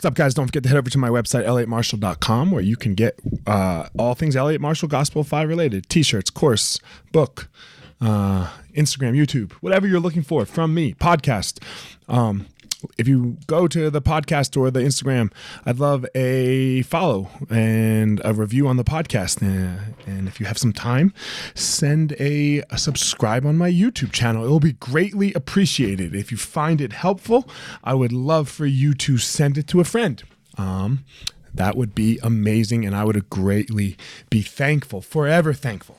What's up, guys? Don't forget to head over to my website, elliottmarshall.com, where you can get uh, all things Elliott Marshall Gospel of Fire related t shirts, course, book, uh, Instagram, YouTube, whatever you're looking for from me, podcast. Um, if you go to the podcast or the Instagram, I'd love a follow and a review on the podcast. And if you have some time, send a, a, subscribe on my YouTube channel. It will be greatly appreciated. If you find it helpful, I would love for you to send it to a friend. Um, that would be amazing, and I would greatly be thankful, forever thankful.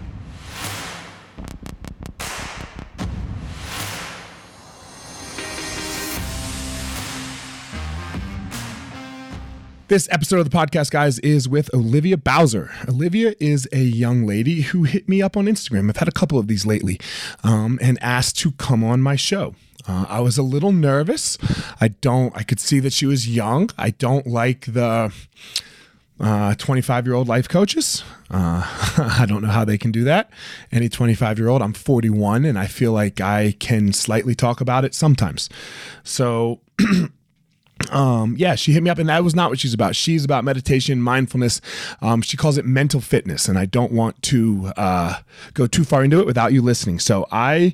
This episode of the podcast, guys, is with Olivia Bowser. Olivia is a young lady who hit me up on Instagram. I've had a couple of these lately um, and asked to come on my show. Uh, I was a little nervous. I don't, I could see that she was young. I don't like the 25 uh, year old life coaches. Uh, I don't know how they can do that. Any 25 year old, I'm 41, and I feel like I can slightly talk about it sometimes. So, um yeah she hit me up and that was not what she's about she's about meditation mindfulness um she calls it mental fitness and i don't want to uh go too far into it without you listening so i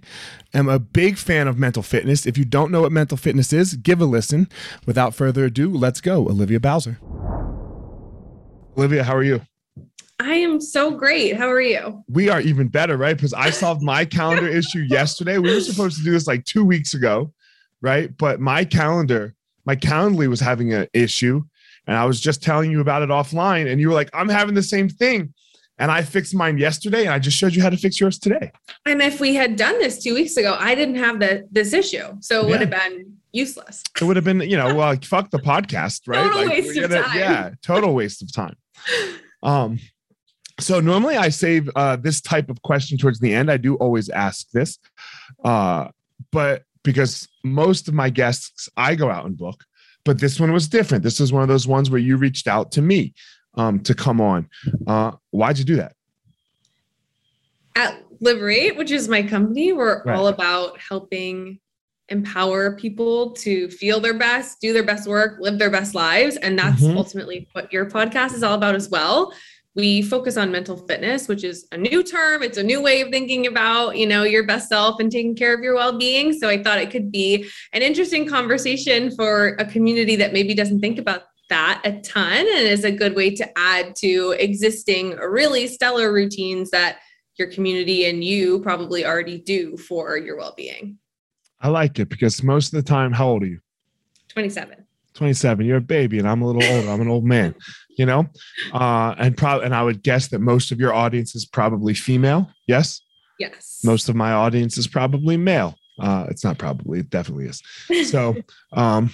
am a big fan of mental fitness if you don't know what mental fitness is give a listen without further ado let's go olivia bowser olivia how are you I am so great. How are you? We are even better, right? Because I solved my calendar issue yesterday. We were supposed to do this like two weeks ago, right? But my calendar my Calendly was having an issue, and I was just telling you about it offline, and you were like, "I'm having the same thing." And I fixed mine yesterday, and I just showed you how to fix yours today. And if we had done this two weeks ago, I didn't have the this issue, so it yeah. would have been useless. It would have been, you know, well, fuck the podcast, right? Total like, waste of time. Yeah, total waste of time. Um, so normally I save uh, this type of question towards the end. I do always ask this, uh, but because most of my guests I go out and book, but this one was different. This is one of those ones where you reached out to me um, to come on. Uh, why'd you do that? At Liberate, which is my company, we're right. all about helping empower people to feel their best, do their best work, live their best lives. And that's mm-hmm. ultimately what your podcast is all about as well we focus on mental fitness which is a new term. It's a new way of thinking about you know your best self and taking care of your well-being. So i thought it could be an interesting conversation for a community that maybe doesn't think about that a ton and is a good way to add to existing really stellar routines that your community and you probably already do for your well-being. I like it because most of the time how old are you? 27 27 you're a baby and i'm a little older. I'm an old man you know uh and probably and i would guess that most of your audience is probably female yes yes most of my audience is probably male uh it's not probably it definitely is so um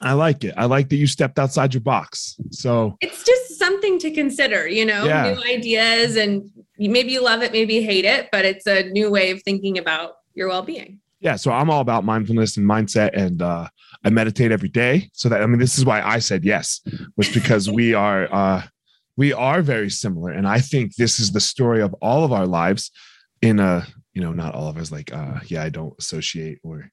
I like it. I like that you stepped outside your box. So it's just something to consider, you know, yeah. new ideas and maybe you love it, maybe you hate it, but it's a new way of thinking about your well-being. Yeah, so I'm all about mindfulness and mindset and uh I meditate every day. So that I mean, this is why I said yes, was because we are uh, we are very similar, and I think this is the story of all of our lives. In a you know, not all of us like uh, yeah, I don't associate or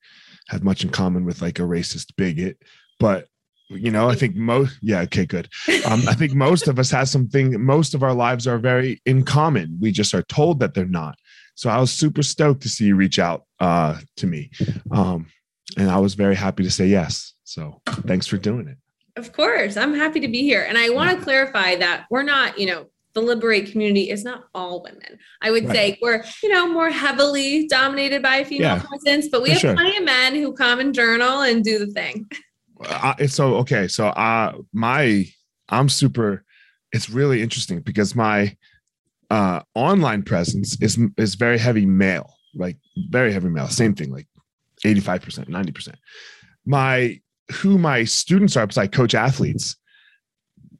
have much in common with like a racist bigot, but you know, I think most yeah, okay, good. Um, I think most of us has something. Most of our lives are very in common. We just are told that they're not. So I was super stoked to see you reach out uh, to me. Um, and I was very happy to say yes. So thanks for doing it. Of course, I'm happy to be here. And I want to clarify that we're not, you know, the liberate community is not all women. I would right. say we're, you know, more heavily dominated by female yeah, presence, but we have sure. plenty of men who come and journal and do the thing. Uh, so okay, so uh my I'm super it's really interesting because my uh online presence is is very heavy male, like very heavy male. Same thing, like 85%, 90%. My who my students are, because I coach athletes,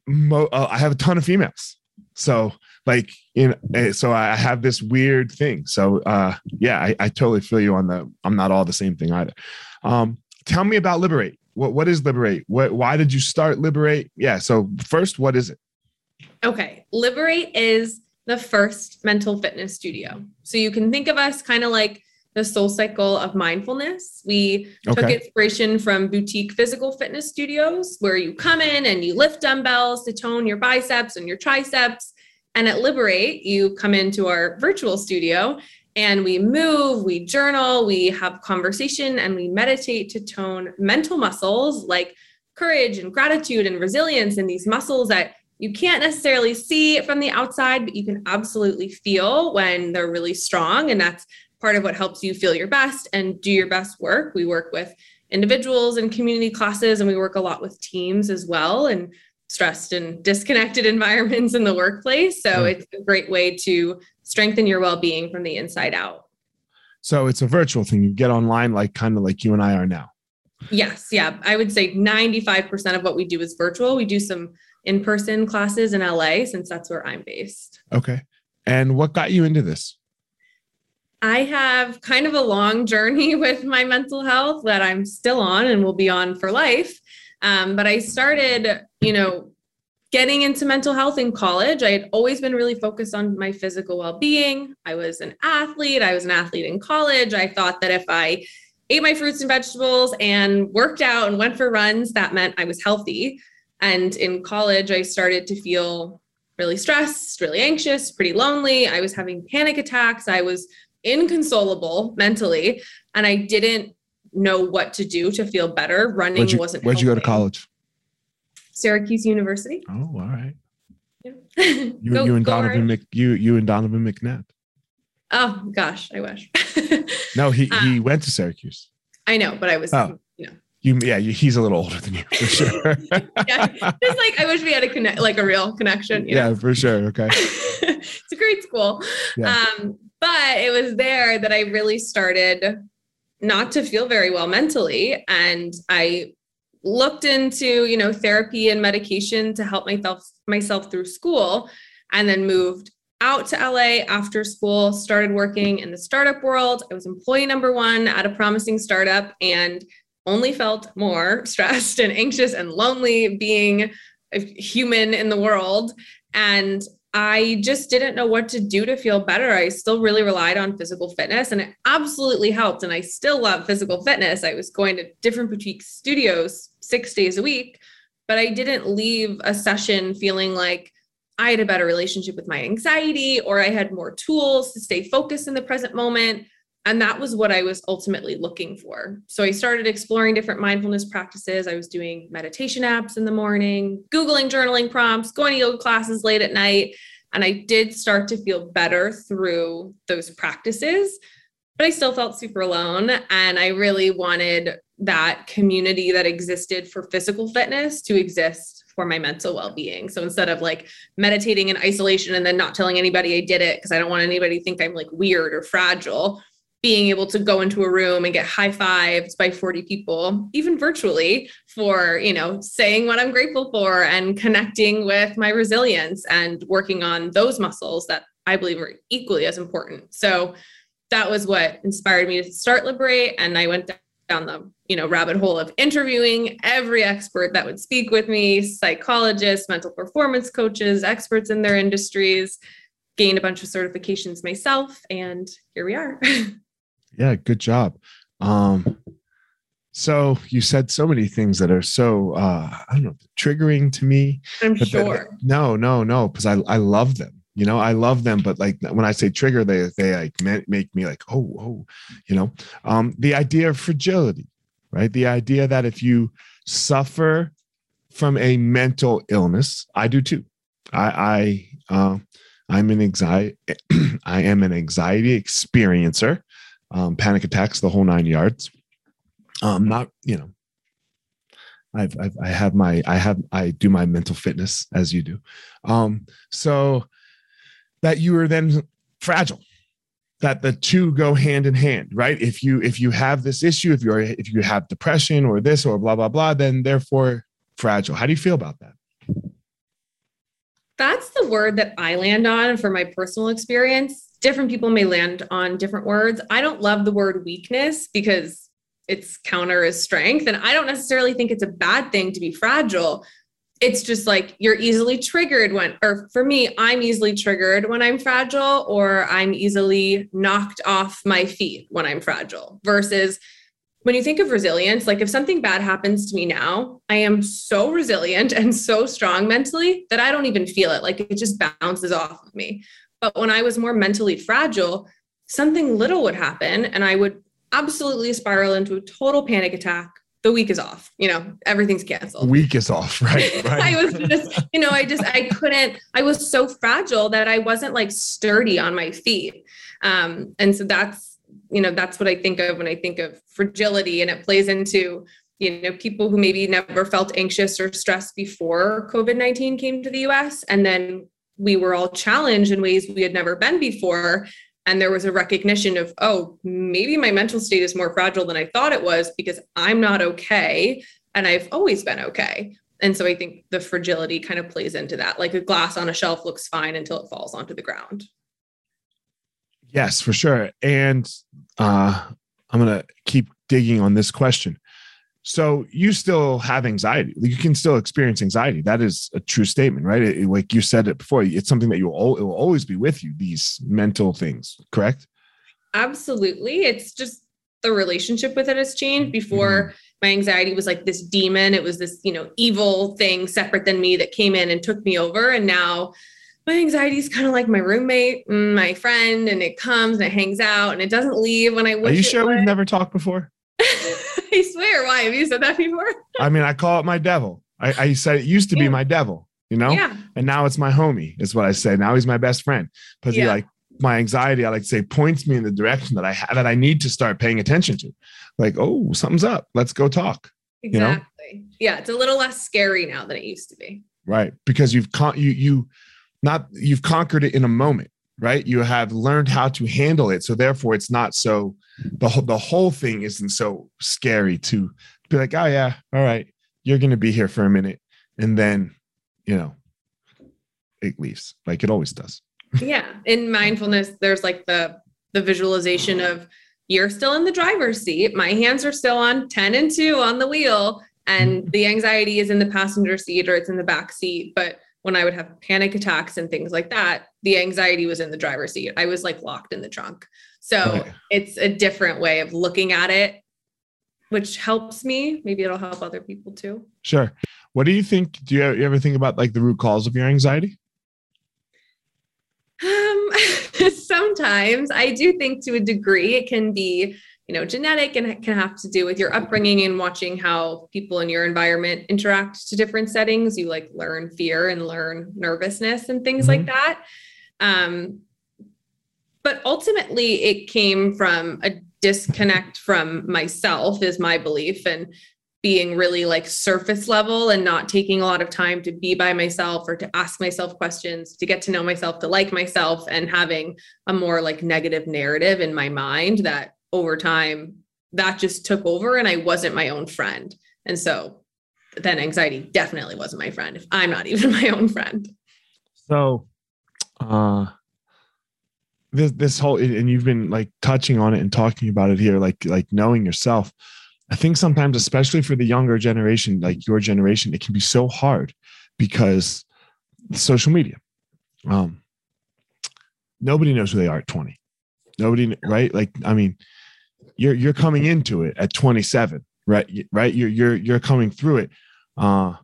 mo- uh, I have a ton of females. So like you know eh, so i have this weird thing so uh yeah i, I totally feel you on the i'm not all the same thing either um tell me about liberate what what is liberate what why did you start liberate yeah so first what is it okay liberate is the first mental fitness studio so you can think of us kind of like the SoulCycle of mindfulness. We okay. took inspiration from boutique physical fitness studios where you come in and you lift dumbbells to tone your biceps and your triceps. And at Liberate, you come into our virtual studio and we move, we journal, we have conversation, and we meditate to tone mental muscles like courage and gratitude and resilience and these muscles that you can't necessarily see it from the outside, but you can absolutely feel when they're really strong. And that's part of what helps you feel your best and do your best work. We work with individuals and community classes, and we work a lot with teams as well. And stressed and disconnected environments in the workplace. So hmm. it's a great way to strengthen your well-being from the inside out. So it's a virtual thing. You get online like kind of like you and I are now. Yes, yeah. I would say 95% of what we do is virtual. We do some in-person classes in LA since that's where I'm based. Okay. And what got you into this? I have kind of a long journey with my mental health that I'm still on and will be on for life. Um, but I started, you know, getting into mental health in college. I had always been really focused on my physical well being. I was an athlete, I was an athlete in college. I thought that if I ate my fruits and vegetables and worked out and went for runs, that meant I was healthy. And in college, I started to feel really stressed, really anxious, pretty lonely. I was having panic attacks. I was inconsolable mentally. And I didn't know what to do to feel better. Running where'd you, wasn't. Where'd helping. you go to college? Syracuse University. Oh, all right. Yeah. you, go, you and Donovan Mc, you you and Donovan McNabb. Oh gosh, I wish. no, he he um, went to Syracuse. I know, but I was oh. You yeah, you, he's a little older than you for sure. yeah, just like I wish we had a connect, like a real connection. yeah, know? for sure. Okay. it's a great school. Yeah. Um, but it was there that I really started not to feel very well mentally. And I looked into, you know, therapy and medication to help myself myself through school and then moved out to LA after school, started working in the startup world. I was employee number 1 at a promising startup and only felt more stressed and anxious and lonely being a human in the world and I just didn't know what to do to feel better. I still really relied on physical fitness and it absolutely helped. And I still love physical fitness. I was going to different boutique studios six days a week, but I didn't leave a session feeling like I had a better relationship with my anxiety or I had more tools to stay focused in the present moment. And that was what I was ultimately looking for. So I started exploring different mindfulness practices. I was doing meditation apps in the morning, Googling journaling prompts, going to yoga classes late at night. And I did start to feel better through those practices, but I still felt super alone. And I really wanted that community that existed for physical fitness to exist for my mental well-being. So instead of like meditating in isolation and then not telling anybody I did it because I don't want anybody to think I'm like weird or fragile, being able to go into a room and get high fived by 40 people even virtually for you know saying what i'm grateful for and connecting with my resilience and working on those muscles that i believe are equally as important. So that was what inspired me to start liberate and i went down the you know rabbit hole of interviewing every expert that would speak with me psychologists mental performance coaches experts in their industries gained a bunch of certifications myself and here we are Yeah, good job. Um, so you said so many things that are so uh, I don't know triggering to me. I'm sure. no, no, no, because I I love them. You know, I love them, but like when I say trigger, they they like make me like oh oh, you know, um, the idea of fragility, right? The idea that if you suffer from a mental illness, I do too. I I uh, I'm an anxiety I am an anxiety experiencer um, panic attacks, the whole nine yards. Um, not, you know, I've, I've, I have my, I have, I do my mental fitness as you do. Um, so that you are then fragile, that the two go hand in hand, right? If you, if you have this issue, if you're, if you have depression or this or blah, blah, blah, then therefore fragile. How do you feel about that? that's the word that I land on for my personal experience. Different people may land on different words. I don't love the word weakness because its counter is strength. And I don't necessarily think it's a bad thing to be fragile. It's just like you're easily triggered when, or for me, I'm easily triggered when I'm fragile, or I'm easily knocked off my feet when I'm fragile versus when you think of resilience, like if something bad happens to me now, I am so resilient and so strong mentally that I don't even feel it. Like it just bounces off of me. But when I was more mentally fragile, something little would happen and I would absolutely spiral into a total panic attack. The week is off, you know, everything's canceled. Week is off, right? right. I was just, you know, I just, I couldn't, I was so fragile that I wasn't like sturdy on my feet. Um, and so that's, you know that's what i think of when i think of fragility and it plays into you know people who maybe never felt anxious or stressed before covid-19 came to the us and then we were all challenged in ways we had never been before and there was a recognition of oh maybe my mental state is more fragile than i thought it was because i'm not okay and i've always been okay and so i think the fragility kind of plays into that like a glass on a shelf looks fine until it falls onto the ground Yes, for sure. And uh, I'm going to keep digging on this question. So you still have anxiety. You can still experience anxiety. That is a true statement, right? It, like you said it before, it's something that you will, it will always be with you. These mental things, correct? Absolutely. It's just the relationship with it has changed. Before mm-hmm. my anxiety was like this demon. It was this, you know, evil thing separate than me that came in and took me over. And now my anxiety is kind of like my roommate, mm, my friend, and it comes and it hangs out and it doesn't leave when I wish. Are you sure would. we've never talked before? I swear. Why have you said that before? I mean, I call it my devil. I, I said it used to yeah. be my devil, you know, yeah. and now it's my homie. Is what I say. Now he's my best friend because yeah. he like my anxiety. I like to say points me in the direction that I have that I need to start paying attention to. Like, oh, something's up. Let's go talk. Exactly. You know? Yeah, it's a little less scary now than it used to be. Right, because you've con- you you not you've conquered it in a moment right? You have learned how to handle it. So therefore it's not so the whole the whole thing isn't so scary to be like oh yeah all right you're going to be here for a minute. And then you know it leaves like it always does. Yeah in mindfulness there's like the the visualization of you're still in the driver's seat. My hands are still on 10 and 2 on the wheel and mm-hmm. the anxiety is in the passenger seat or it's in the back seat. But when I would have panic attacks and things like that, the anxiety was in the driver's seat. I was like locked in the trunk. So it's a different way of looking at it, which helps me. Maybe it'll help other people too. Sure. What do you think? Do you ever think about like the root cause of your anxiety? Um, sometimes I do think to a degree it can be you know genetic and it can have to do with your upbringing and watching how people in your environment interact to different settings you like learn fear and learn nervousness and things mm-hmm. like that um, but ultimately it came from a disconnect from myself is my belief and being really like surface level and not taking a lot of time to be by myself or to ask myself questions to get to know myself to like myself and having a more like negative narrative in my mind that over time that just took over and I wasn't my own friend. And so then anxiety definitely wasn't my friend if I'm not even my own friend. So uh this this whole and you've been like touching on it and talking about it here like like knowing yourself. I think sometimes especially for the younger generation like your generation it can be so hard because social media. Um nobody knows who they are at 20. Nobody right? Like I mean you're you're coming into it at 27 right? Right? You're you're you're coming through it. Uh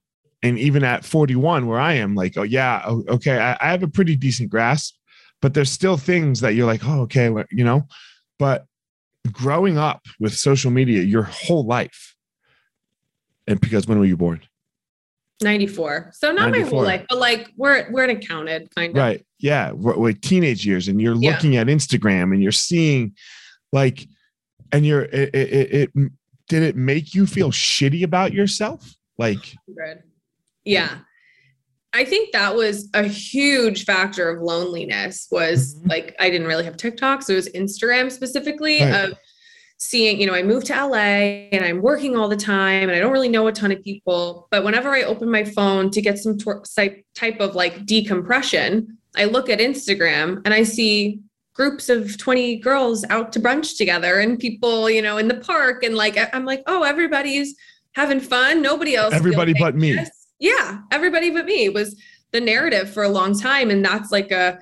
and even at 41 where i am like oh yeah okay I, I have a pretty decent grasp but there's still things that you're like oh okay you know? But growing up with social media your whole life and because when were you born? 94 so not 94. my whole life but like we're we're it counted kind of. Right. Yeah. Like teenage years and you're looking yeah. at instagram and you're seeing like and you're it, it, it did it make you feel shitty about yourself like yeah i think that was a huge factor of loneliness was mm-hmm. like i didn't really have tiktok so it was instagram specifically right. of seeing, you know, I moved to LA and I'm working all the time and I don't really know a ton of people. But whenever I open my phone to get some type of like decompression, I look at Instagram and I see groups of 20 girls out to brunch together and people, you know, in the park. And like, I'm like, oh, everybody's having fun. Nobody else. Everybody but me. Yeah. Everybody but me was the narrative for a long time. And that's like a,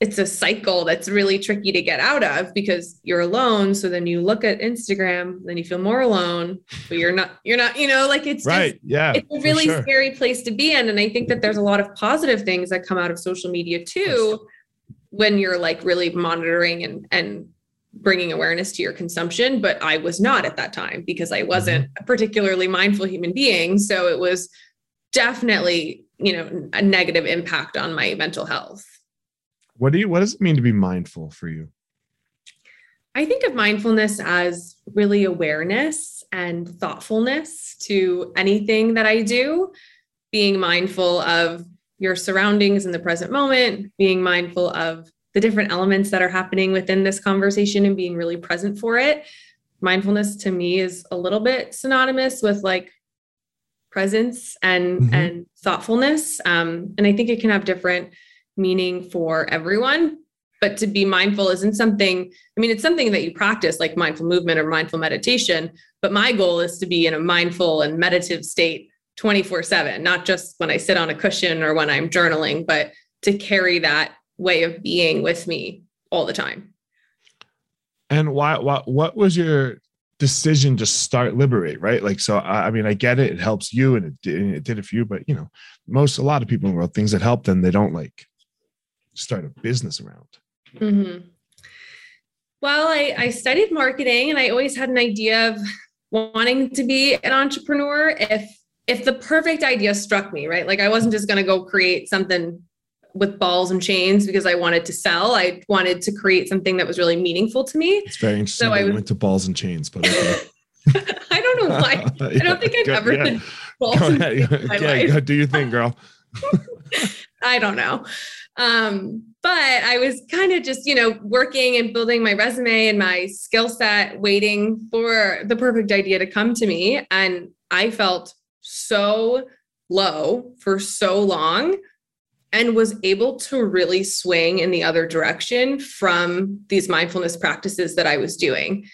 it's a cycle that's really tricky to get out of because you're alone so then you look at instagram then you feel more alone but you're not you're not you know like it's right just, yeah it's a really sure. scary place to be in and i think that there's a lot of positive things that come out of social media too when you're like really monitoring and and bringing awareness to your consumption but i was not at that time because i wasn't mm-hmm. a particularly mindful human being so it was definitely you know a negative impact on my mental health what do you what does it mean to be mindful for you? I think of mindfulness as really awareness and thoughtfulness to anything that I do, being mindful of your surroundings in the present moment, being mindful of the different elements that are happening within this conversation and being really present for it. Mindfulness to me is a little bit synonymous with like presence and mm-hmm. and thoughtfulness um, and i think it can have different meaning for everyone but to be mindful isn't something i mean it's something that you practice like mindful movement or mindful meditation but my goal is to be in a mindful and meditative state 24 7 not just when i sit on a cushion or when i'm journaling but to carry that way of being with me all the time and why, why what was your decision to start liberate right like so i mean i get it it helps you and it did, it did it for you but you know most a lot of people in the world things that help them they don't like start a business around? Mm-hmm. Well, I, I studied marketing and I always had an idea of wanting to be an entrepreneur if if the perfect idea struck me, right? Like I wasn't just going to go create something with balls and chains because I wanted to sell. I wanted to create something that was really meaningful to me. It's very interesting. So I went to balls and chains, but okay. I don't know why. I don't think I've go, ever yeah. been balls and chains in my yeah, life. do you think, girl? I don't know. Um, but I was kind of just, you know, working and building my resume and my skill set, waiting for the perfect idea to come to me. And I felt so low for so long and was able to really swing in the other direction from these mindfulness practices that I was doing.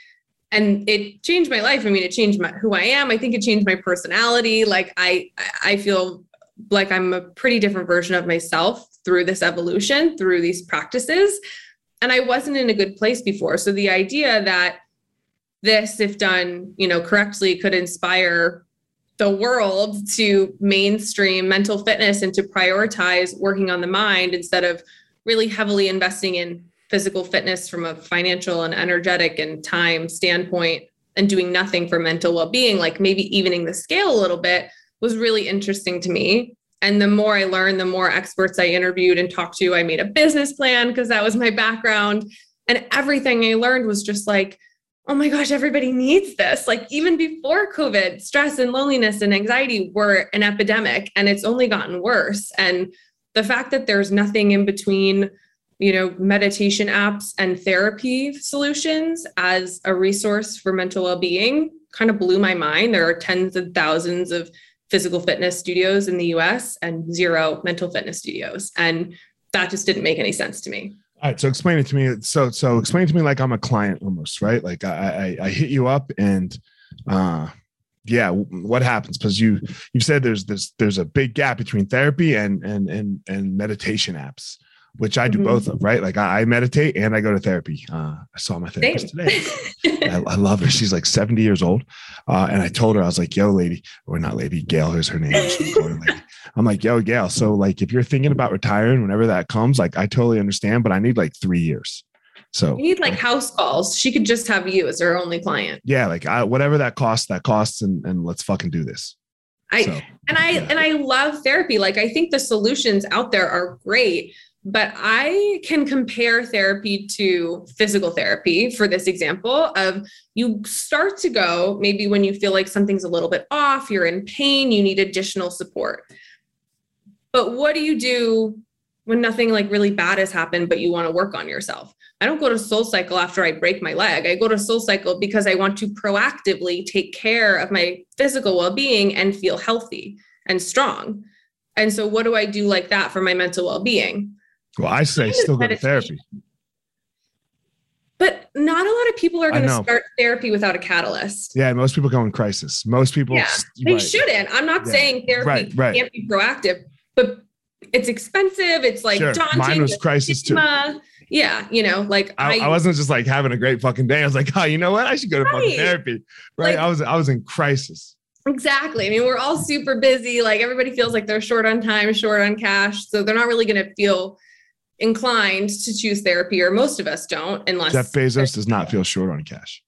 And it changed my life. I mean, it changed my, who I am. I think it changed my personality. Like I, I feel like I'm a pretty different version of myself through this evolution, through these practices. And I wasn't in a good place before. So the idea that this, if done, you know, correctly, could inspire the world to mainstream mental fitness and to prioritize working on the mind instead of really heavily investing in physical fitness from a financial and energetic and time standpoint and doing nothing for mental well-being like maybe evening the scale a little bit was really interesting to me and the more I learned, the more experts I interviewed and talked to. I made a business plan because that was my background. And everything I learned was just like, oh my gosh, everybody needs this. Like even before COVID, stress and loneliness and anxiety were an epidemic and it's only gotten worse. And the fact that there's nothing in between, you know, meditation apps and therapy solutions as a resource for mental well-being kind of blew my mind. There are tens of thousands of physical fitness studios in the US and zero mental fitness studios. And that just didn't make any sense to me. All right. So explain it to me. So so explain to me like I'm a client almost, right? Like I I, I hit you up and uh yeah, what happens? Because you you said there's this there's a big gap between therapy and and and and meditation apps which I do mm-hmm. both of, right? Like I, I, meditate and I go to therapy. Uh, I saw my therapist Same. today. I, I, love her. She's like 70 years old. Uh, and I told her, I was like, yo, lady, or not lady, Gail is her name. I'm like, yo, Gail. So like, if you're thinking about retiring, whenever that comes, like, I totally understand, but I need like three years. So you need like house calls. She could just have you as her only client. Yeah. Like I, whatever that costs, that costs. And, and let's fucking do this. I, so, and I, yeah. and I love therapy. Like I think the solutions out there are great but I can compare therapy to physical therapy for this example of you start to go maybe when you feel like something's a little bit off, you're in pain, you need additional support. But what do you do when nothing like really bad has happened, but you want to work on yourself. I don't go to SoulCycle after I break my leg. I go to SoulCycle because I want to proactively take care of my physical well being and feel healthy and strong. And so, what do I do like that for my mental well being? Well, I say still go to therapy. But not a lot of people are going to start therapy without a catalyst. Yeah, most people go in crisis. Most people, yeah, they right. shouldn't. I'm not yeah. saying therapy right, right. can't be proactive, but it's expensive. It's like sure. daunting. Mine was crisis stigma. too. Yeah, you know, like I, I, I, wasn't just like having a great fucking day. I was like, oh, you know what? I should go to right. fucking therapy. Right. Like, I was I was in crisis. Exactly. I mean, we're all super busy. Like everybody feels like they're short on time, short on cash. So they're not really going to feel inclined to choose therapy, or most of us don't, unless Jeff Bezos does not feel short on cash.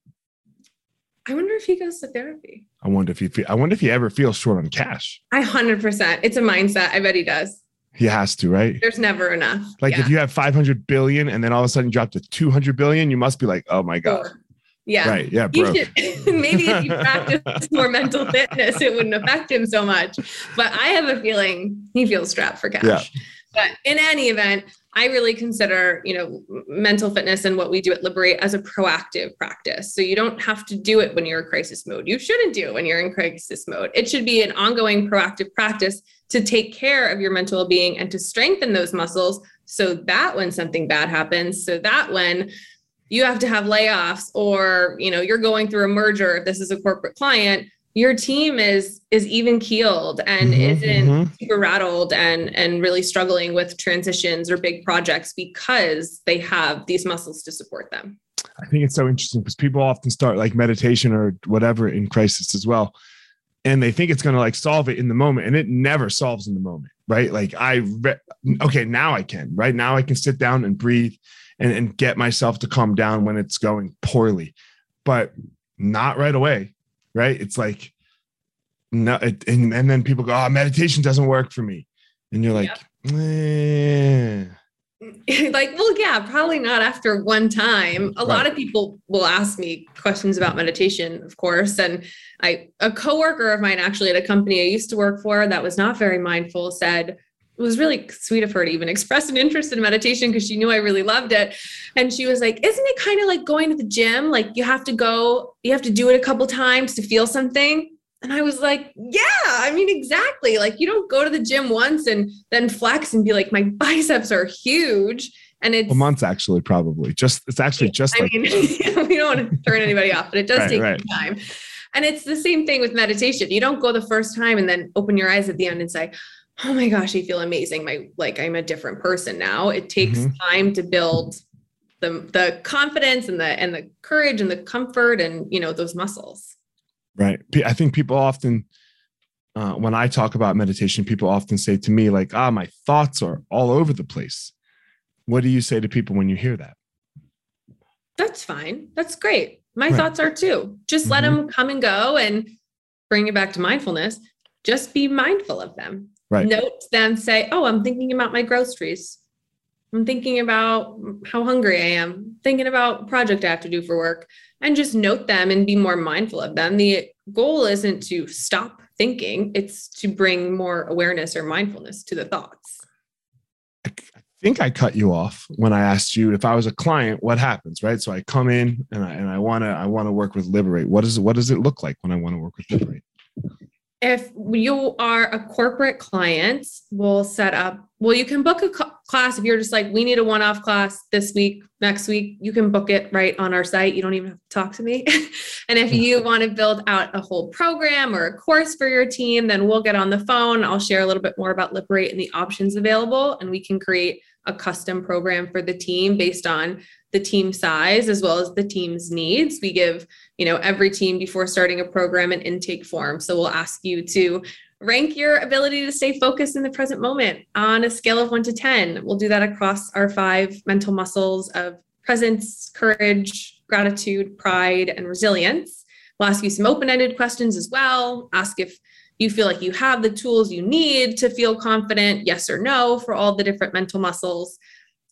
I wonder if he goes to therapy. I wonder if he feel, I wonder if he ever feels short on cash. I hundred percent. It's a mindset. I bet he does. He has to, right? There's never enough. Like yeah. if you have 500 billion and then all of a sudden drop to 200 billion, you must be like, oh my God. Sure. Yeah. Right. Yeah. Bro. Should, maybe if you practice more mental fitness, it wouldn't affect him so much. But I have a feeling he feels strapped for cash. Yeah. But in any event, I really consider, you know, mental fitness and what we do at Liberate as a proactive practice. So you don't have to do it when you're in crisis mode. You shouldn't do it when you're in crisis mode. It should be an ongoing proactive practice to take care of your mental well-being and to strengthen those muscles so that when something bad happens, so that when you have to have layoffs or, you know, you're going through a merger if this is a corporate client, your team is is even keeled and mm-hmm, isn't mm-hmm. super rattled and and really struggling with transitions or big projects because they have these muscles to support them. I think it's so interesting because people often start like meditation or whatever in crisis as well. And they think it's going to like solve it in the moment and it never solves in the moment, right? Like I, re- okay, now I can, right? Now I can sit down and breathe and, and get myself to calm down when it's going poorly, but not right away right? It's like no, it, and, and then people go, oh, meditation doesn't work for me. And you're like, eh. like, well, yeah, probably not after one time. A right. lot of people will ask me questions about meditation, of course. And I, a coworker of mine, actually, at a company I used to work for that was not very mindful, said, it was really sweet of her to even express an interest in meditation because she knew I really loved it. And she was like, Isn't it kind of like going to the gym? Like you have to go, you have to do it a couple times to feel something. And I was like, Yeah, I mean, exactly. Like you don't go to the gym once and then flex and be like, My biceps are huge. And it's a month actually, probably just it's actually just I like mean, we don't want to turn anybody off, but it does right, take right. time. And it's the same thing with meditation. You don't go the first time and then open your eyes at the end and say, oh my gosh, I feel amazing. My like I'm a different person now. It takes mm-hmm. time to build the the confidence and the and the courage and the comfort and you know those muscles. Right. I think people often uh, when I talk about meditation, people often say to me like, "Ah, my thoughts are all over the place." What do you say to people when you hear that? That's fine. That's great. My right. thoughts are too. Just mm-hmm. let them come and go and bring it back to mindfulness. Just be mindful of them right. note them say oh i'm thinking about my groceries. I'm thinking about how hungry i am. Thinking about project i have to do for work. And just note them and be more mindful of them. The goal isn't to stop thinking. It's to bring more awareness or mindfulness to the thoughts. I think i cut you off when i asked you if i was a client what happens right? So i come in and i and i want to i want to work with liberate. What is what does it look like when i want to work with liberate if you are a corporate client, we'll set up, well, you can book a class if you're just like, we need a one off class this week, next week, you can book it right on our site. You don't even have to talk to me. and if you mm-hmm. want to build out a whole program or a course for your team, then we'll get on the phone. I'll share a little bit more about Liberate and the options available, and we can create a custom program for the team based on the team size as well as the team's needs. We give, you know, every team before starting a program an intake form. So we'll ask you to rank your ability to stay focused in the present moment on a scale of 1 to 10. We'll do that across our five mental muscles of presence, courage, gratitude, pride, and resilience. We'll ask you some open-ended questions as well. Ask if you feel like you have the tools you need to feel confident, yes or no, for all the different mental muscles.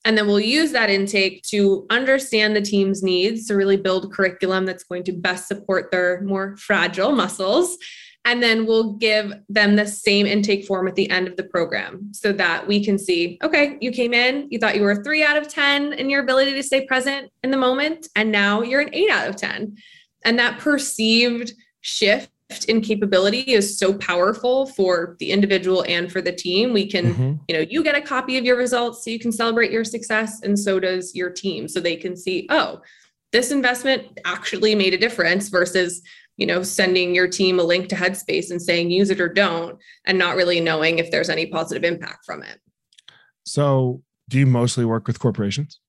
And then we'll use that intake to understand the team's needs to really build curriculum that's going to best support their more fragile muscles. And then we'll give them the same intake form at the end of the program so that we can see okay, you came in, you thought you were three out of 10 in your ability to stay present in the moment, and now you're an eight out of 10. And that perceived shift in capability is so powerful for the individual and for the team. We can mm-hmm. you know you get a copy of your results so you can celebrate your success and so does your team. So they can see oh this investment actually made a difference versus you know sending your team a link to headspace and saying use it or don't and not really knowing if there's any positive impact from it. So do you mostly work with corporations?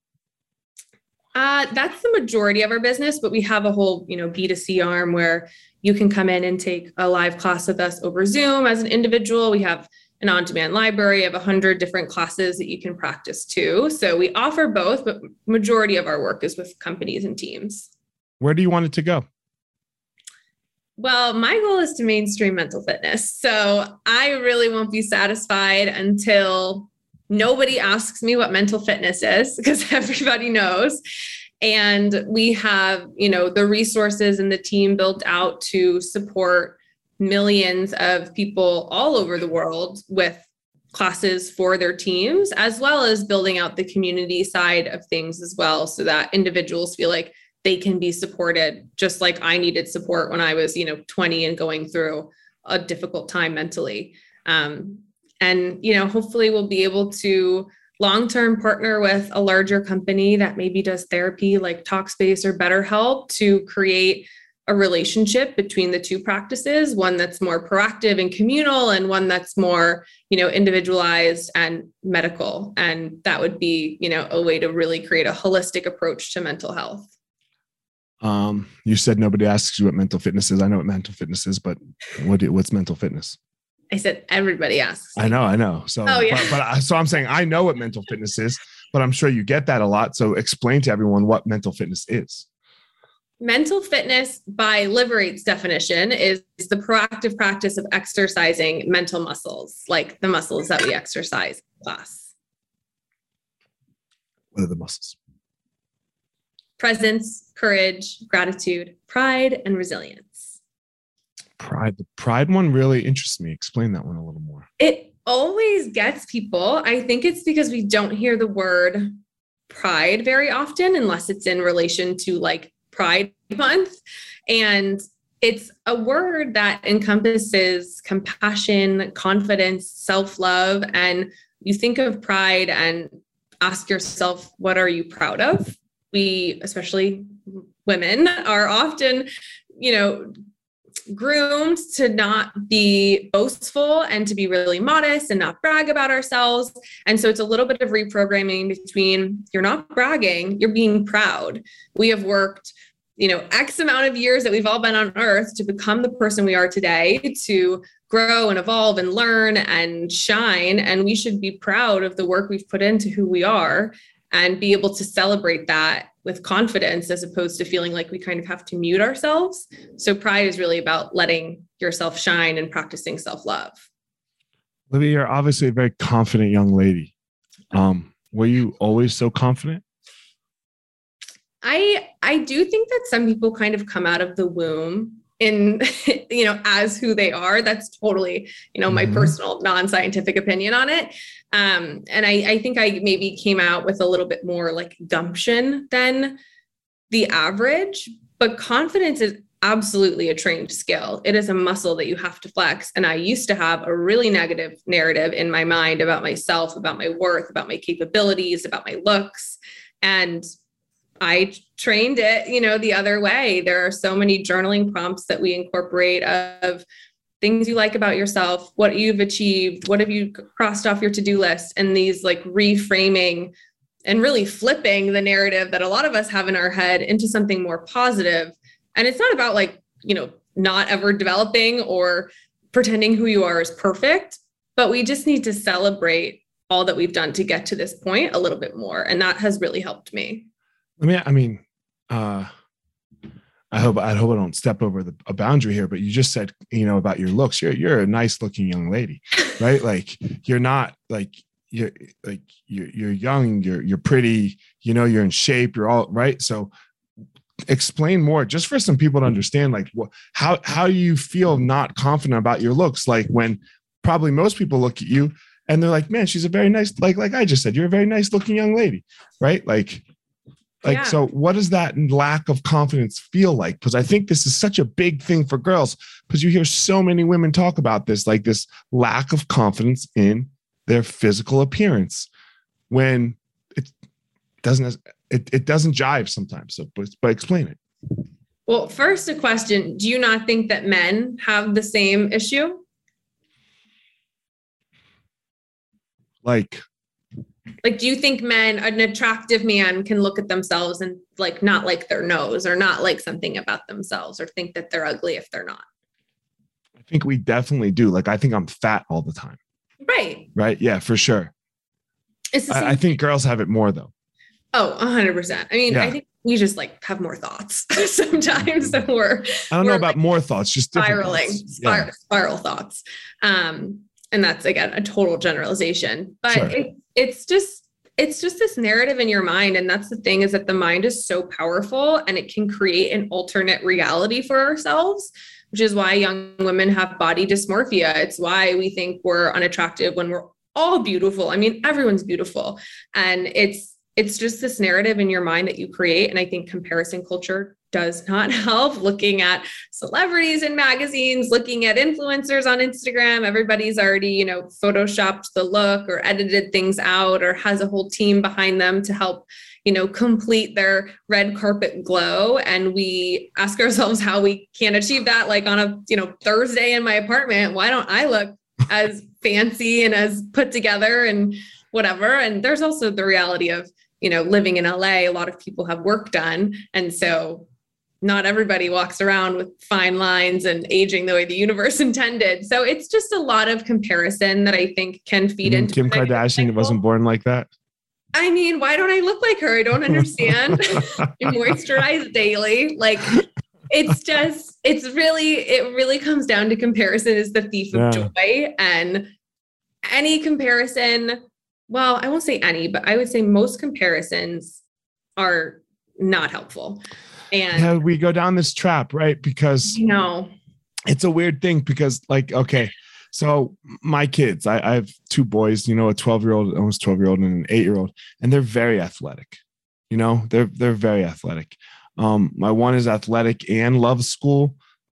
Uh, that's the majority of our business, but we have a whole, you know, B2C arm where you can come in and take a live class with us over Zoom as an individual. We have an on-demand library of 100 different classes that you can practice too. So we offer both, but majority of our work is with companies and teams. Where do you want it to go? Well, my goal is to mainstream mental fitness. So I really won't be satisfied until nobody asks me what mental fitness is because everybody knows and we have you know the resources and the team built out to support millions of people all over the world with classes for their teams as well as building out the community side of things as well so that individuals feel like they can be supported just like I needed support when I was you know 20 and going through a difficult time mentally. Um, and you know hopefully we'll be able to long term partner with a larger company that maybe does therapy like Talkspace or BetterHelp to create a relationship between the two practices one that's more proactive and communal and one that's more you know individualized and medical. And that would be you know a way to really create a holistic approach to mental health. Um you said nobody asks you what mental fitness is. I know what mental fitness is but what what's mental fitness I said everybody asks. I know, I know. So, oh, yeah. but, but so I'm saying I know what mental fitness is, but I'm sure you get that a lot. So explain to everyone what mental fitness is. Mental fitness, by Liberate's definition, is the proactive practice of exercising mental muscles, like the muscles that we exercise in class. What are the muscles? Presence, courage, gratitude, pride, and resilience pride the pride one really interests me. Explain that one a little more. It always gets people. I think it's because we don't hear the word pride very often unless it's in relation to like pride month. And it's a word that encompasses compassion confidence self-love and you think of pride and ask yourself what are you proud of? We especially women are often you know groomed to not be boastful and to be really modest and not brag about ourselves. And so it's a little bit of reprogramming between you're not bragging, you're being proud. We have worked you know x amount of years that we've all been on earth to become the person we are today to grow and evolve and learn and shine and we should be proud of the work we've put into who we are and be able to celebrate that with confidence as opposed to feeling like we kind of have to mute ourselves. So pride is really about letting yourself shine and practicing self-love. Olivia, you're obviously a very confident young lady. Um, were you always so confident? I I do think that some people kind of come out of the womb in you know as who they are that's totally you know my mm-hmm. personal non-scientific opinion on it. Um and I, I think i maybe came out with a little bit more like gumption than the average but confidence is absolutely a trained skill. It is a muscle that you have to flex. And i used to have a really negative narrative in my mind about myself about my worth about my capabilities about my looks. And I trained it, you know, the other way. There are so many journaling prompts that we incorporate of things you like about yourself, what you've achieved, what have you crossed off your to-do list, and these like reframing and really flipping the narrative that a lot of us have in our head into something more positive. And it's not about like, you know, not ever developing or pretending who you are is perfect, but we just need to celebrate all that we've done to get to this point a little bit more. And that has really helped me. I mean, I mean, uh, I hope I hope I don't step over the, a boundary here, but you just said, you know, about your looks. You're you're a nice looking young lady, right? like you're not like you're like you're you're young, you're you're pretty, you know, you're in shape, you're all right. So explain more just for some people to understand like what how how do you feel not confident about your looks like when probably most people look at you and they're like man she's a very nice like like i just said you're a very nice looking young lady right like like, yeah. so what does that lack of confidence feel like? Because I think this is such a big thing for girls because you hear so many women talk about this, like this lack of confidence in their physical appearance when it doesn't, it, it doesn't jive sometimes. So, but, but explain it. Well, first, a question Do you not think that men have the same issue? Like, like do you think men an attractive man can look at themselves and like not like their nose or not like something about themselves or think that they're ugly if they're not? I think we definitely do. Like i think i'm fat all the time. Right. Right? Yeah for sure. I, I, think girls have it more though. Oh 100% i mean yeah. i think we just like have more thoughts sometimes so we're i don't know about like more thoughts just spiraling spiral, yeah. spiral thoughts. Um and that's again a total generalization. But sure. it, it's just it's just this narrative in your mind. And that's the thing is that the mind is so powerful and it can create an alternate reality for ourselves which is why young women have body dysmorphia. It's why we think we're unattractive when we're all beautiful. I mean everyone's beautiful. And it's it's just this narrative in your mind that you create. And i think comparison culture does not help looking at celebrities in magazines looking at influencers on instagram. Everybody's already you know photoshopped the look or edited things out or has a whole team behind them to help you know complete their red carpet glow. And we ask ourselves how we can achieve that like on a you know thursday in my apartment. Why don't i look as fancy and as put together and whatever? And there's also the reality of you know living in la a lot of people have work done. And so not everybody walks around with fine lines and aging the way the universe intended. So it's just a lot of comparison that I think can feed mm-hmm. into Kim Kardashian wasn't born like that. I mean, why don't I look like her? I don't understand. you moisturize daily. Like it's just, it's really, it really comes down to comparison is the thief of joy. And any comparison, well, I won't say any, but I would say most comparisons are not helpful. And yeah, we go down this trap, right? Because you know, it's a weird thing because, like, okay, so my kids, I, I have two boys, you know, a 12 year old, almost 12 year old, and an eight year old, and they're very athletic. You know, they're they're very athletic. Um, my one is athletic and loves school.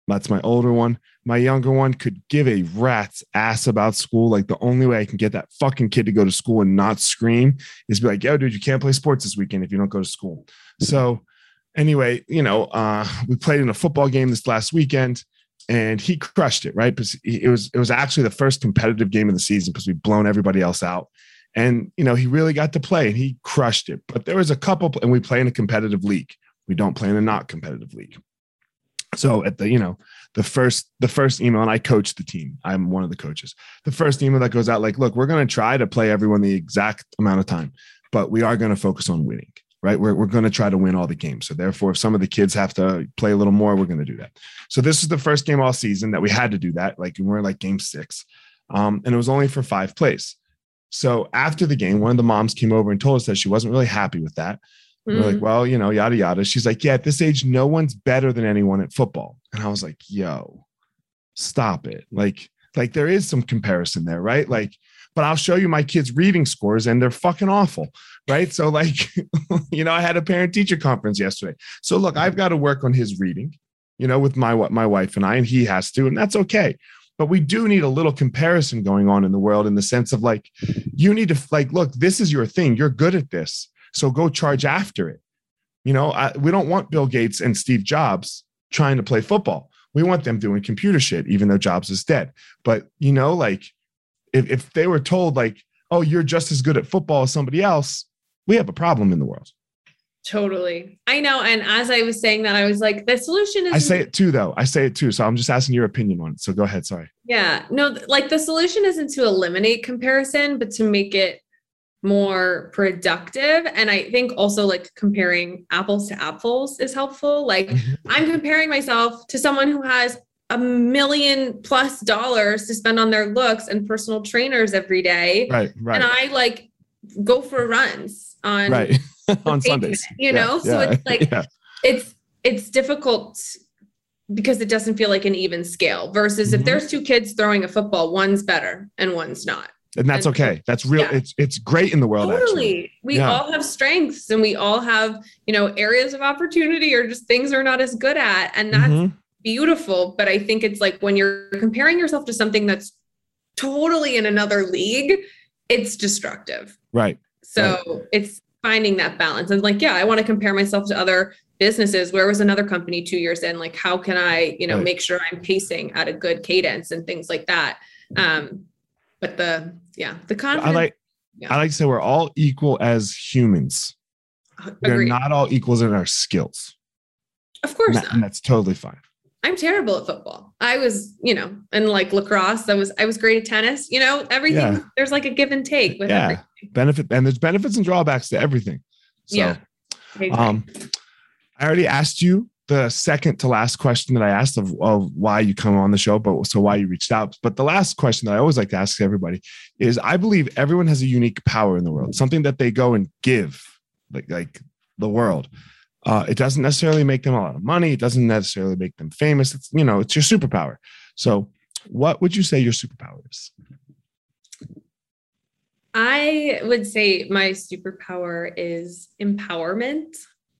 That's my older one. My younger one could give a rat's ass about school. Like the only way I can get that fucking kid to go to school and not scream is be like, yo, dude, you can't play sports this weekend if you don't go to school. So anyway, you know, uh, we played in a football game this last weekend and he crushed it, right? Because it was it was actually the first competitive game of the season because we'd blown everybody else out. And you know, he really got to play and he crushed it. But there was a couple, and we play in a competitive league. We don't play in a not competitive league. So at the, you know, the first the first email, and I coach the team. I'm one of the coaches. The first email that goes out, like, look, we're going to try to play everyone the exact amount of time, but we are going to focus on winning right? We're, we're going to try to win all the games. So therefore, if some of the kids have to play a little more, we're going to do that. So this is the first game all season that we had to do that. Like we're like game six. Um, and it was only for five plays. So after the game, one of the moms came over and told us that she wasn't really happy with that. Mm-hmm. We're like, mm. well, you know, yada yada. She's like, yeah, at this age, no one's better than anyone at football. And I was like, yo, stop it. Like, like there is some comparison there, right? Like but I'll show you my kids' reading scores and they're fucking awful. Right. So, like, you know, I had a parent teacher conference yesterday. So, look, I've got to work on his reading, you know, with my what my wife and I, and he has to, and that's okay. But we do need a little comparison going on in the world in the sense of like, you need to, like, look, this is your thing. You're good at this. So go charge after it. You know, I, we don't want Bill Gates and Steve Jobs trying to play football. We want them doing computer shit, even though Jobs is dead. But, you know, like, if, if they were told like, oh, you're just as good at football as somebody else, we have a problem in the world. Totally. I know. And as I was saying that, I was like, the solution is. I say it too, though. I say it too. So I'm just asking your opinion on it. So go ahead. Sorry. Yeah. No, like the solution isn't to eliminate comparison, but to make it more productive. And I think also like comparing apples to apples is helpful. Like. I'm comparing myself to someone who has a million plus dollars to spend on their looks and personal trainers every day. Right, right. And I like go for runs on right on Sundays. You know, yeah, so it's like yeah. it's it's difficult because it doesn't feel like an even scale versus mm-hmm. if there's two kids throwing a football, one's better and one's not. And that's and okay. That's real. It's it's great in the world. Totally. Actually. We all have strengths and we all have, you know, areas of opportunity or just things we're not as good at. And that's mm-hmm. Beautiful. But I think it's like when you're comparing yourself to something that's totally in another league, it's destructive. Right. So right. it's finding that balance. And like, yeah, I want to compare myself to other businesses. Where was another company two years in? Like, how can I, you know, right. make sure I'm pacing at a good cadence and things like that. Um, but the yeah, the confidence. I like yeah. I like to say we're all equal as humans. We're not all equals in our skills. Of course and, that, and that's totally fine. I'm terrible at football. I was, you know, and like lacrosse, I was I was great at tennis. You know, everything yeah. there's like a give and take with yeah. everything. Benefit and there's benefits and drawbacks to everything. So, yeah. Um, I already asked you the second to last question that I asked of, of why you come on the show, but so why you reached out. But the last question that I always like to ask everybody is I believe everyone has a unique power in the world, something that they go and give, like like the world. Uh, it doesn't necessarily make them a lot of money. It doesn't necessarily make them famous. It's you know, it's your superpower. So, what would you say your superpower is? I would say my superpower is empowerment.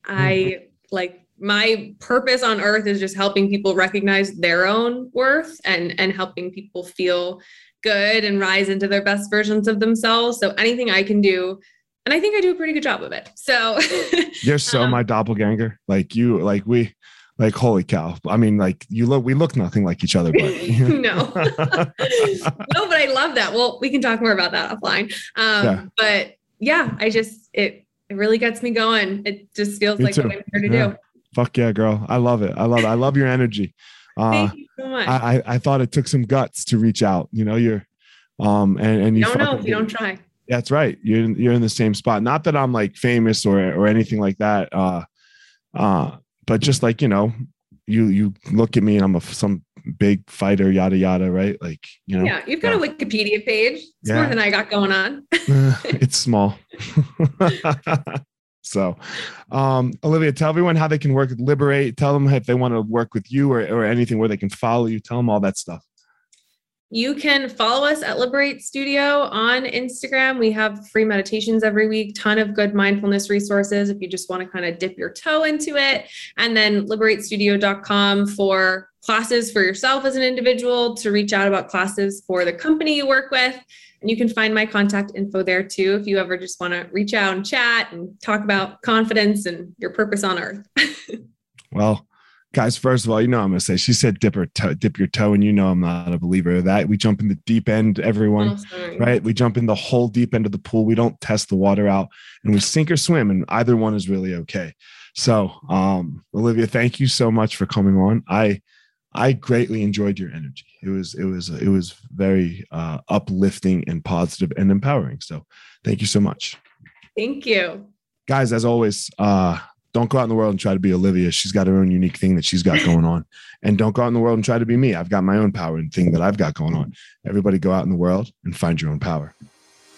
Mm-hmm. I like my purpose on earth is just helping people recognize their own worth and and helping people feel good and rise into their best versions of themselves so anything i can do and i think i do a pretty good job of it so you're so um, my doppelganger like you like we like holy cow i mean like you look we look nothing like each other but no no but i love that well we can talk more about that offline um yeah. but yeah i just it it really gets me going it just feels me like too. what i'm here to yeah. do Fuck yeah, girl. I love it. I love it. I love your energy. Uh, Thank you so much. I, I thought it took some guts to reach out. You know, you're um and, and you don't know if you don't try. That's right. You're you're in the same spot. Not that I'm like famous or or anything like that. Uh uh, but just like, you know, you you look at me and I'm a some big fighter, yada yada, right? Like, you know. Yeah, you've got yeah. a Wikipedia page. It's yeah. more than I got going on. it's small. So, um, Olivia, tell everyone how they can work with Liberate. Tell them if they want to work with you or, or anything where they can follow you. Tell them all that stuff. You can follow us at Liberate Studio on Instagram. We have free meditations every week, ton of good mindfulness resources if you just want to kind of dip your toe into it. And then liberatestudio.com for classes for yourself as an individual to reach out about classes for the company you work with. And you can find my contact info there too if you ever just want to reach out and chat and talk about confidence and your purpose on earth. well, guys, first of all, you know I'm gonna say she said dip her toe, dip your toe, and you know I'm not a believer of that. We jump in the deep end, everyone, oh, right? We jump in the whole deep end of the pool. We don't test the water out, and we sink or swim, and either one is really okay. So, um, Olivia, thank you so much for coming on. I I greatly enjoyed your energy. It was it was it was very uh, uplifting and positive and empowering. So thank you so much. Thank you, guys. As always, uh, don't go out in the world and try to be Olivia. She's got her own unique thing that she's got going on, and don't go out in the world and try to be me. I've got my own power and thing that I've got going on. Everybody, go out in the world and find your own power.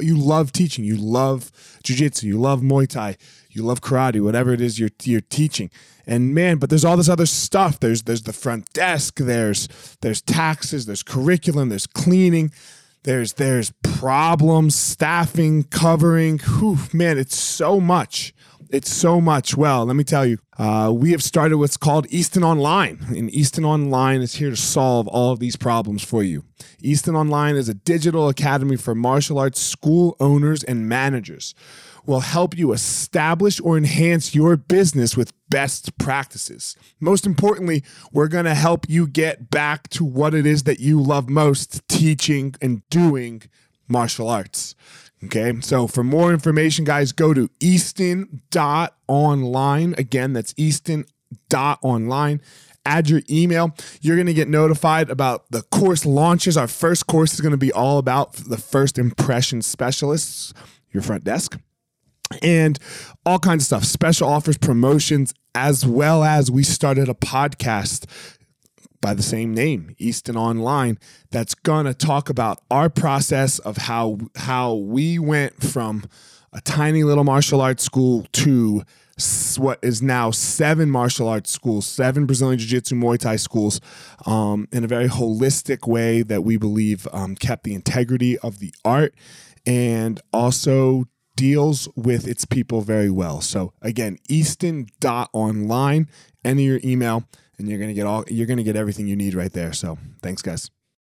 You love teaching. You love jujitsu. You love Muay Thai. You love karate. Whatever it is you're you're teaching. And man, but there's all this other stuff. There's there's the front desk. There's there's taxes. There's curriculum. There's cleaning. There's there's problems, staffing, covering. Whew, man, it's so much It's so much. Well, let me tell you, uh, we have started what's called Easton Online, and Easton Online is here to solve all of these problems for you. Easton Online is a digital academy for martial arts school owners and managers. Will help you establish or enhance your business with best practices. Most importantly, we're to help you get back to what it is that you love most teaching and doing martial arts. Okay, so for more information, guys, go to easton.online. Again, that's easton.online. Add your email. You're going to get notified about the course launches. Our first course is going to be all about the first impression specialists, your front desk, and all kinds of stuff, special offers, promotions, as well as we started a podcast by the same name, Easton Online, that's going to talk about our process of how how we went from a tiny little martial arts school to what is now seven martial arts schools, seven Brazilian Jiu Jitsu Muay Thai schools, um, in a very holistic way that we believe um, kept the integrity of the art and also deals with its people very well. So again, Easton.online, enter your email and you're gonna get all you're gonna get everything you need right there. So thanks, guys.